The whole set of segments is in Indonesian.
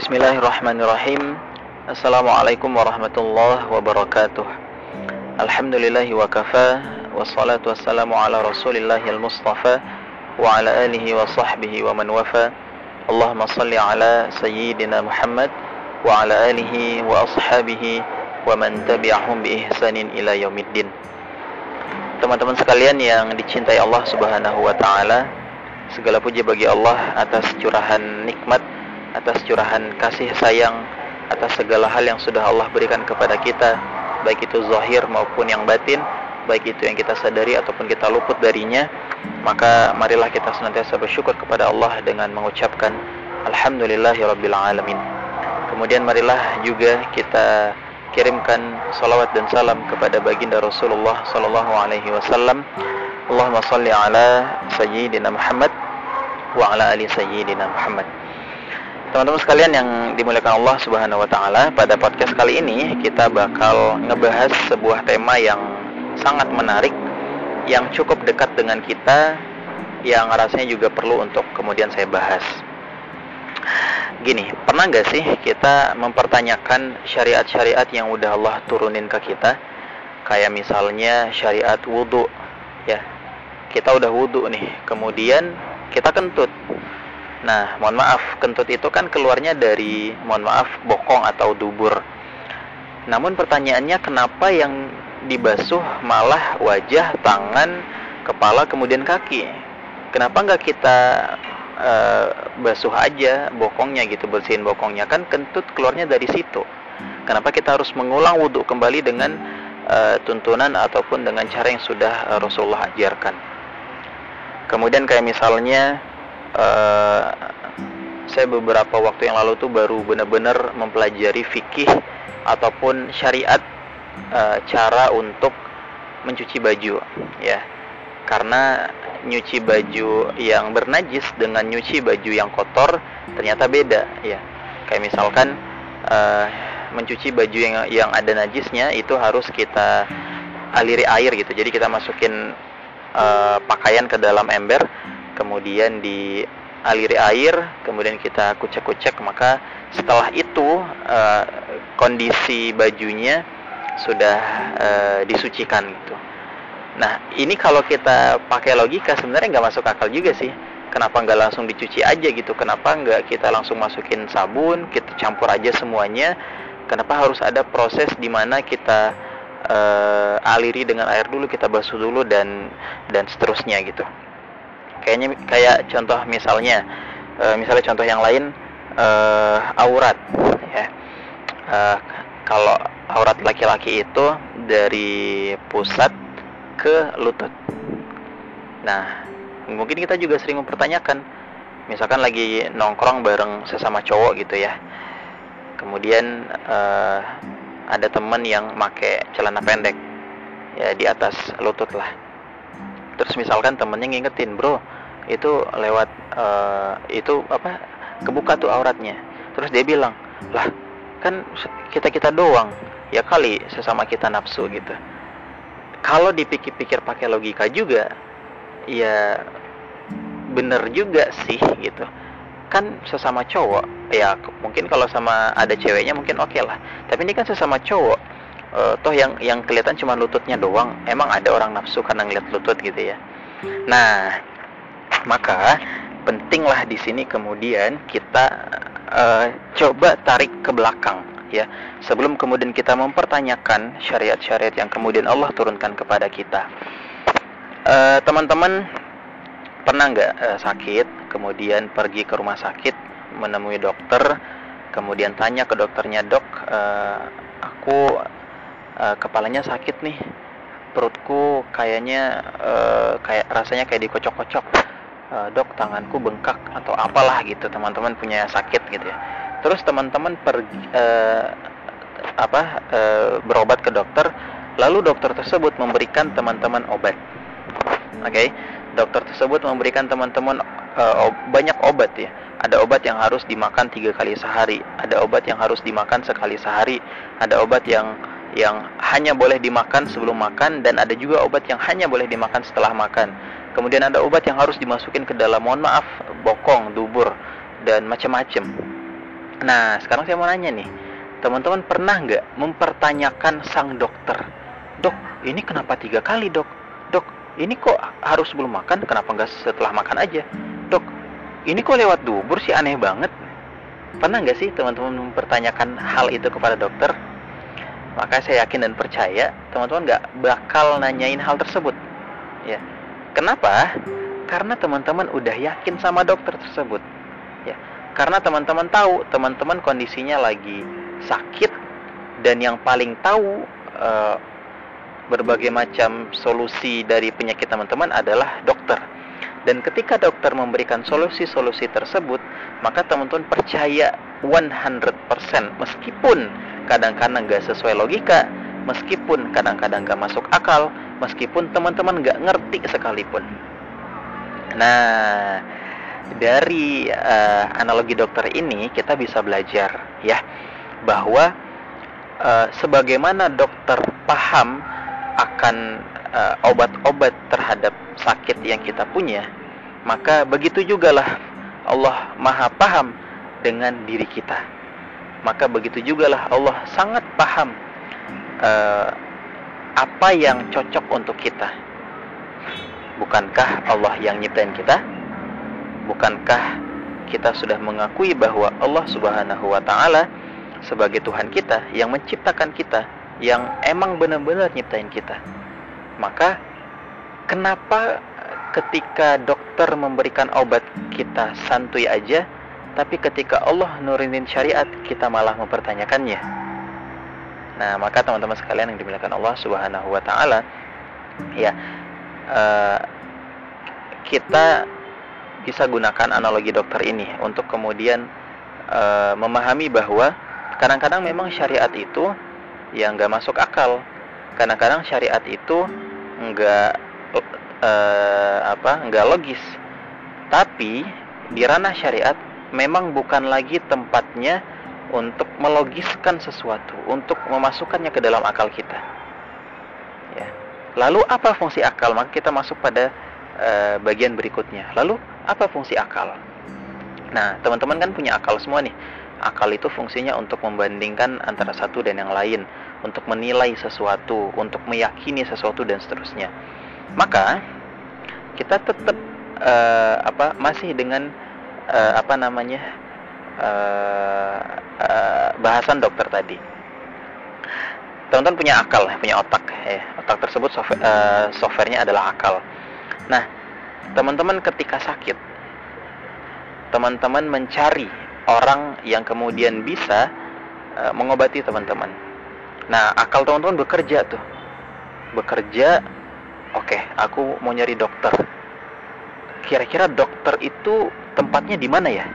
Bismillahirrahmanirrahim. Assalamualaikum warahmatullahi wabarakatuh. Alhamdulillahi wa kafa Wassalatu wassalamu ala rasulillahil mustafa Wa ala alihi wa sahbihi wa man wafa. Allahumma salli ala sayyidina Muhammad Wa ala alihi wa ashabihi Wa man tabi'ahum bi ihsanin ila yaumiddin. Teman-teman sekalian yang dicintai Allah subhanahu wa ta'ala Segala puji bagi Allah atas curahan nikmat atas curahan kasih sayang atas segala hal yang sudah Allah berikan kepada kita baik itu zahir maupun yang batin baik itu yang kita sadari ataupun kita luput darinya maka marilah kita senantiasa bersyukur kepada Allah dengan mengucapkan alhamdulillahirabbil alamin. Kemudian marilah juga kita kirimkan salawat dan salam kepada baginda Rasulullah sallallahu alaihi wasallam. Allahumma salli ala sayyidina Muhammad wa ala ali sayyidina Muhammad Teman-teman sekalian yang dimuliakan Allah Subhanahu wa taala, pada podcast kali ini kita bakal ngebahas sebuah tema yang sangat menarik yang cukup dekat dengan kita yang rasanya juga perlu untuk kemudian saya bahas. Gini, pernah nggak sih kita mempertanyakan syariat-syariat yang udah Allah turunin ke kita? Kayak misalnya syariat wudhu, ya. Kita udah wudhu nih, kemudian kita kentut Nah, mohon maaf, kentut itu kan keluarnya dari, mohon maaf, bokong atau dubur. Namun pertanyaannya kenapa yang dibasuh malah wajah, tangan, kepala, kemudian kaki? Kenapa nggak kita uh, basuh aja bokongnya gitu, bersihin bokongnya? Kan kentut keluarnya dari situ. Kenapa kita harus mengulang wudhu kembali dengan uh, tuntunan ataupun dengan cara yang sudah uh, Rasulullah ajarkan? Kemudian kayak misalnya uh, saya beberapa waktu yang lalu tuh baru benar-benar mempelajari fikih ataupun syariat uh, cara untuk mencuci baju ya. Karena nyuci baju yang bernajis dengan nyuci baju yang kotor ternyata beda ya. Kayak misalkan uh, mencuci baju yang yang ada najisnya itu harus kita aliri air gitu. Jadi kita masukin uh, pakaian ke dalam ember kemudian dialiri air, kemudian kita kucek-kucek, maka setelah itu uh, kondisi bajunya sudah uh, disucikan gitu. Nah, ini kalau kita pakai logika sebenarnya nggak masuk akal juga sih. Kenapa nggak langsung dicuci aja gitu? Kenapa nggak kita langsung masukin sabun, kita campur aja semuanya? Kenapa harus ada proses di mana kita uh, aliri dengan air dulu, kita basuh dulu dan dan seterusnya gitu kayaknya kayak contoh misalnya uh, misalnya contoh yang lain uh, aurat ya. Uh, kalau aurat laki-laki itu dari pusat ke lutut. Nah mungkin kita juga sering mempertanyakan misalkan lagi nongkrong bareng sesama cowok gitu ya. Kemudian uh, ada temen yang make celana pendek ya di atas lutut lah terus misalkan temennya ngingetin bro itu lewat uh, itu apa kebuka tuh auratnya. Terus dia bilang lah kan kita kita doang. Ya kali sesama kita nafsu gitu. Kalau dipikir-pikir pakai logika juga ya bener juga sih gitu. Kan sesama cowok ya mungkin kalau sama ada ceweknya mungkin oke okay lah. Tapi ini kan sesama cowok uh, toh yang yang kelihatan cuma lututnya doang. Emang ada orang nafsu karena ngeliat lutut gitu ya? Nah maka pentinglah di sini kemudian kita uh, coba tarik ke belakang ya. Sebelum kemudian kita mempertanyakan syariat-syariat yang kemudian Allah turunkan kepada kita. Eh, teman-teman uh, pernah nggak uh, sakit kemudian pergi ke rumah sakit menemui dokter kemudian tanya ke dokternya dok uh, aku uh, kepalanya sakit nih. Perutku kayaknya uh, kayak rasanya kayak dikocok-kocok. Uh, dok tanganku bengkak atau apalah gitu. Teman-teman punya sakit gitu ya. Terus teman-teman pergi uh, apa uh, berobat ke dokter. Lalu dokter tersebut memberikan teman-teman obat. Oke? Okay? dokter tersebut memberikan teman-teman uh, banyak obat ya. Ada obat yang harus dimakan tiga kali sehari. Ada obat yang harus dimakan sekali sehari. Ada obat yang yang hanya boleh dimakan sebelum makan dan ada juga obat yang hanya boleh dimakan setelah makan. Kemudian ada obat yang harus dimasukin ke dalam mohon maaf bokong, dubur dan macam-macam. Nah, sekarang saya mau nanya nih, teman-teman pernah nggak mempertanyakan sang dokter, dok, ini kenapa tiga kali dok? Dok, ini kok harus sebelum makan, kenapa nggak setelah makan aja? Dok, ini kok lewat dubur sih aneh banget. Pernah nggak sih teman-teman mempertanyakan hal itu kepada dokter? Maka saya yakin dan percaya teman-teman nggak bakal nanyain hal tersebut. Ya, kenapa? Karena teman-teman udah yakin sama dokter tersebut. Ya, karena teman-teman tahu teman-teman kondisinya lagi sakit dan yang paling tahu e, berbagai macam solusi dari penyakit teman-teman adalah dokter. Dan ketika dokter memberikan solusi-solusi tersebut, maka teman-teman percaya 100% meskipun kadang-kadang nggak sesuai logika, meskipun kadang-kadang nggak masuk akal, meskipun teman-teman nggak ngerti sekalipun. Nah, dari uh, analogi dokter ini kita bisa belajar ya bahwa uh, sebagaimana dokter paham akan uh, obat-obat terhadap sakit yang kita punya, maka begitu juga lah Allah Maha paham dengan diri kita. Maka begitu juga lah Allah sangat paham uh, apa yang cocok untuk kita. Bukankah Allah yang nyiptain kita? Bukankah kita sudah mengakui bahwa Allah Subhanahu wa taala sebagai Tuhan kita yang menciptakan kita, yang emang benar-benar nyiptain kita. Maka kenapa ketika dokter memberikan obat kita santuy aja, tapi ketika Allah nurunin syariat kita malah mempertanyakannya. Nah, maka teman-teman sekalian yang dimuliakan Allah Subhanahu wa taala, ya uh, kita bisa gunakan analogi dokter ini untuk kemudian uh, memahami bahwa kadang-kadang memang syariat itu yang nggak masuk akal. Kadang-kadang syariat itu nggak uh, apa nggak logis. Tapi di ranah syariat memang bukan lagi tempatnya untuk melogiskan sesuatu, untuk memasukkannya ke dalam akal kita. Ya. Lalu apa fungsi akal? Maka kita masuk pada uh, bagian berikutnya. Lalu apa fungsi akal? Nah, teman-teman kan punya akal semua nih. Akal itu fungsinya untuk membandingkan antara satu dan yang lain, untuk menilai sesuatu, untuk meyakini sesuatu dan seterusnya. Maka kita tetap uh, apa masih dengan uh, apa namanya uh, uh, bahasan dokter tadi. Teman-teman punya akal, punya otak. Ya. Otak tersebut software, uh, softwarenya adalah akal. Nah, teman-teman ketika sakit, teman-teman mencari orang yang kemudian bisa uh, mengobati teman-teman. Nah, akal teman-teman bekerja tuh. Bekerja, oke, okay, aku mau nyari dokter. Kira-kira dokter itu tempatnya di mana ya?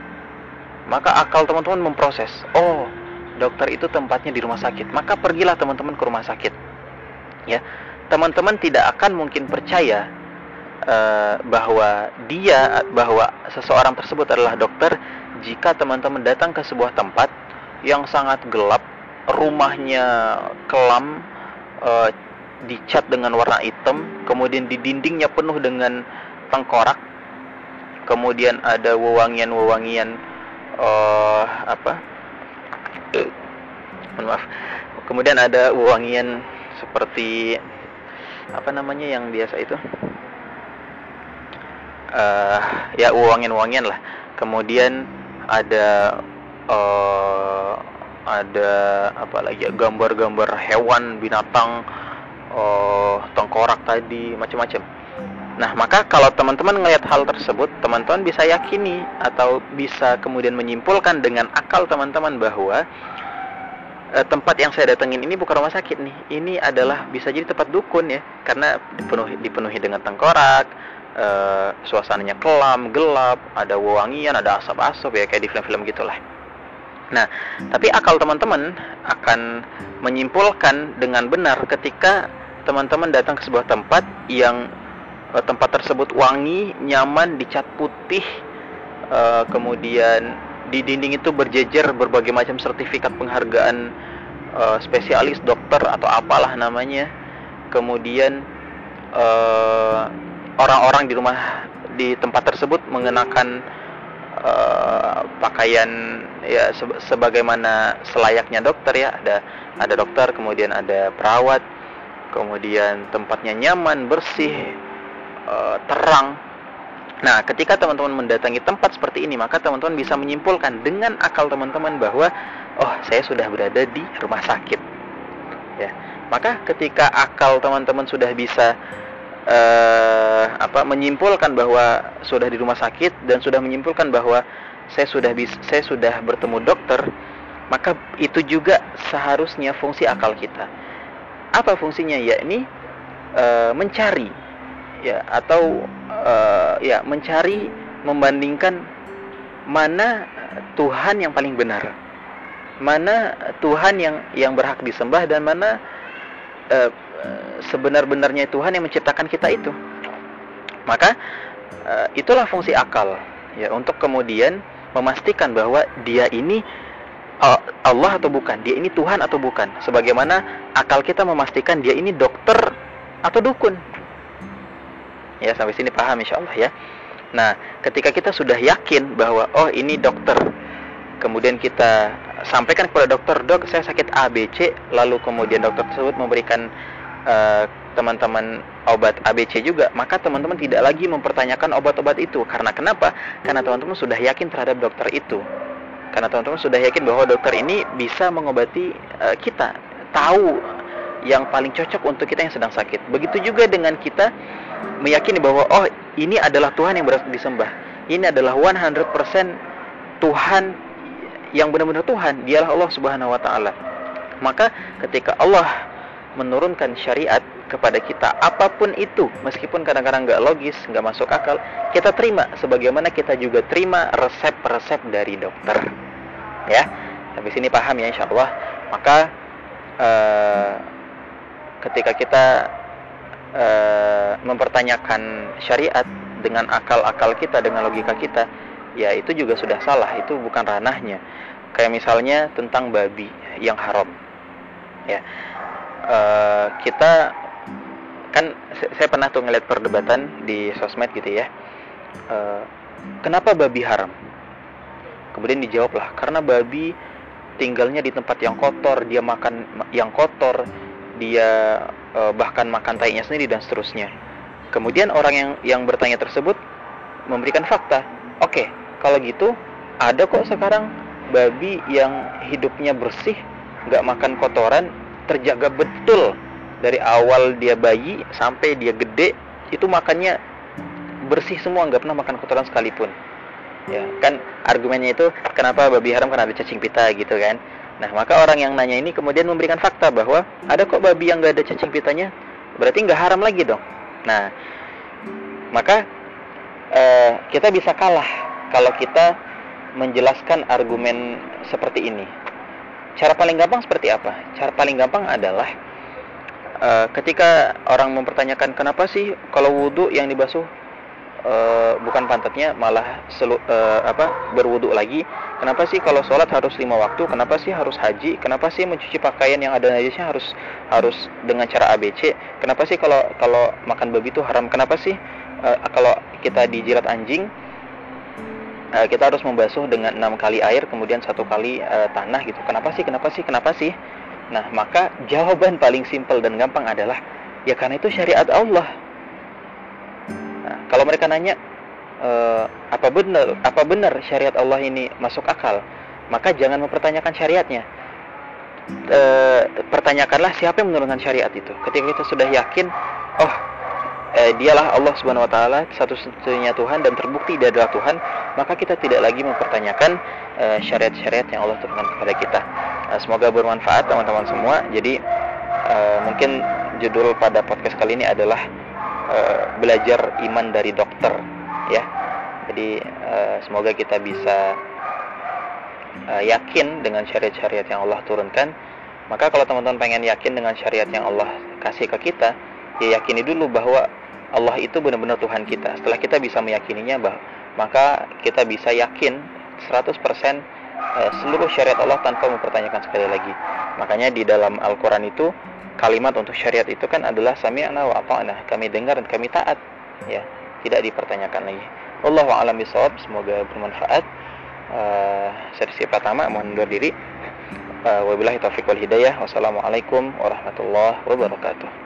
Maka akal teman-teman memproses. Oh, dokter itu tempatnya di rumah sakit. Maka pergilah teman-teman ke rumah sakit. Ya, teman-teman tidak akan mungkin percaya uh, bahwa dia bahwa seseorang tersebut adalah dokter jika teman-teman datang ke sebuah tempat yang sangat gelap, rumahnya kelam, uh, dicat dengan warna hitam, kemudian di dindingnya penuh dengan tengkorak, kemudian ada wewangian-wewangian uh, apa? Uh, maaf. Kemudian ada wewangian seperti apa namanya yang biasa itu? uh, ya uangin-uangin lah kemudian ada uh, ada apa lagi ya gambar-gambar hewan binatang uh, tengkorak tadi macam-macam nah maka kalau teman-teman ngelihat hal tersebut teman-teman bisa yakini atau bisa kemudian menyimpulkan dengan akal teman-teman bahwa tempat yang saya datengin ini bukan rumah sakit nih. Ini adalah bisa jadi tempat dukun ya, karena dipenuhi dipenuhi dengan tengkorak, uh, suasananya kelam, gelap, ada wewangian, ada asap-asap ya kayak di film-film gitulah. Nah, tapi akal teman-teman akan menyimpulkan dengan benar ketika teman-teman datang ke sebuah tempat yang uh, tempat tersebut wangi, nyaman, dicat putih, uh, kemudian di dinding itu berjejer berbagai macam sertifikat penghargaan uh, spesialis dokter atau apalah namanya. Kemudian uh, orang-orang di rumah di tempat tersebut mengenakan uh, pakaian ya se sebagaimana selayaknya dokter ya ada ada dokter kemudian ada perawat kemudian tempatnya nyaman bersih uh, terang nah ketika teman-teman mendatangi tempat seperti ini maka teman-teman bisa menyimpulkan dengan akal teman-teman bahwa oh saya sudah berada di rumah sakit ya maka ketika akal teman-teman sudah bisa uh, apa menyimpulkan bahwa sudah di rumah sakit dan sudah menyimpulkan bahwa saya sudah bis, saya sudah bertemu dokter, maka itu juga seharusnya fungsi akal kita. Apa fungsinya? Ya ini uh, mencari ya atau uh, ya mencari membandingkan mana Tuhan yang paling benar. Mana Tuhan yang yang berhak disembah dan mana uh, sebenar-benarnya Tuhan yang menciptakan kita itu. Maka uh, itulah fungsi akal ya untuk kemudian memastikan bahwa dia ini Allah atau bukan, dia ini Tuhan atau bukan. Sebagaimana akal kita memastikan dia ini dokter atau dukun. Ya, sampai sini paham insya Allah ya. Nah, ketika kita sudah yakin bahwa oh ini dokter, kemudian kita sampaikan kepada dokter, dok saya sakit A, B, C, lalu kemudian dokter tersebut memberikan Eh, teman-teman uh, obat ABC juga, maka teman-teman tidak lagi mempertanyakan obat-obat itu. Karena kenapa? Karena teman-teman sudah yakin terhadap dokter itu. Karena teman-teman sudah yakin bahwa dokter ini bisa mengobati uh, kita, tahu yang paling cocok untuk kita yang sedang sakit. Begitu juga dengan kita meyakini bahwa oh ini adalah Tuhan yang berasal disembah. Ini adalah 100% Tuhan yang benar-benar Tuhan, dialah Allah Subhanahu wa taala. Maka ketika Allah menurunkan syariat kepada kita apa pun itu meskipun kadang-kadang nggak logis nggak masuk akal kita terima sebagaimana kita juga terima resep-resep dari dokter ya sampai sini paham ya insya Allah maka uh, ketika kita uh, mempertanyakan syariat dengan akal-akal kita dengan logika kita ya itu juga sudah salah itu bukan ranahnya. Kayak misalnya tentang babi yang haram ya. Uh, kita kan saya pernah tuh ngeliat perdebatan di sosmed gitu ya. Uh, kenapa babi haram? Kemudian dijawab lah karena babi tinggalnya di tempat yang kotor dia makan yang kotor dia uh, bahkan makan tainya sendiri dan seterusnya. Kemudian orang yang yang bertanya tersebut memberikan fakta. Oke okay, kalau gitu ada kok sekarang babi yang hidupnya bersih nggak makan kotoran terjaga betul dari awal dia bayi sampai dia gede itu makannya bersih semua nggak pernah makan kotoran sekalipun. Ya kan argumennya itu kenapa babi haram? Karena ada cacing pita gitu kan nah maka orang yang nanya ini kemudian memberikan fakta bahwa ada kok babi yang nggak ada cacing pitanya berarti nggak haram lagi dong nah maka eh, kita bisa kalah kalau kita menjelaskan argumen seperti ini Cara paling gampang seperti apa? Cara paling gampang adalah uh, ketika orang mempertanyakan kenapa sih kalau wudhu yang dibasuh uh, bukan pantatnya malah selu, uh, apa lagi. Kenapa sih kalau sholat harus lima waktu? Kenapa sih harus haji? Kenapa sih mencuci pakaian yang ada najisnya harus harus dengan cara ABC? Kenapa sih kalau kalau makan babi itu haram? Kenapa sih uh, kalau kita dijilat anjing uh, kita harus membasuh dengan enam kali air kemudian satu kali uh, tanah gitu kenapa sih kenapa sih kenapa sih nah maka jawaban paling simpel dan gampang adalah ya karena itu syariat Allah kalau mereka nanya uh, apa benar apa benar syariat Allah ini masuk akal maka jangan mempertanyakan syariatnya e, pertanyakanlah siapa yang menurunkan syariat itu ketika kita sudah yakin oh eh, dialah Allah Subhanahu wa taala satu-satunya Tuhan dan terbukti dia adalah Tuhan, maka kita tidak lagi mempertanyakan eh, syariat-syariat yang Allah turunkan kepada kita. Eh, semoga bermanfaat teman-teman semua. Jadi mungkin judul pada podcast kali ini adalah eh, belajar iman dari dokter ya. Jadi eh, semoga kita bisa eh, yakin dengan syariat-syariat yang Allah turunkan. Maka kalau teman-teman pengen yakin dengan syariat yang Allah kasih ke kita, ya yakini dulu bahwa Allah itu benar-benar Tuhan kita. Setelah kita bisa meyakininya, bah, maka kita bisa yakin 100% eh, seluruh syariat Allah tanpa mempertanyakan sekali lagi. Makanya di dalam Al-Quran itu kalimat untuk syariat itu kan adalah sami'na wa ata'na. Kami dengar dan kami taat. Ya, tidak dipertanyakan lagi. Allah a'lam bisawab. Semoga bermanfaat. Eh, uh, versi pertama mohon undur diri. Uh, wabillahi taufiq wal hidayah. Wassalamualaikum warahmatullahi wabarakatuh.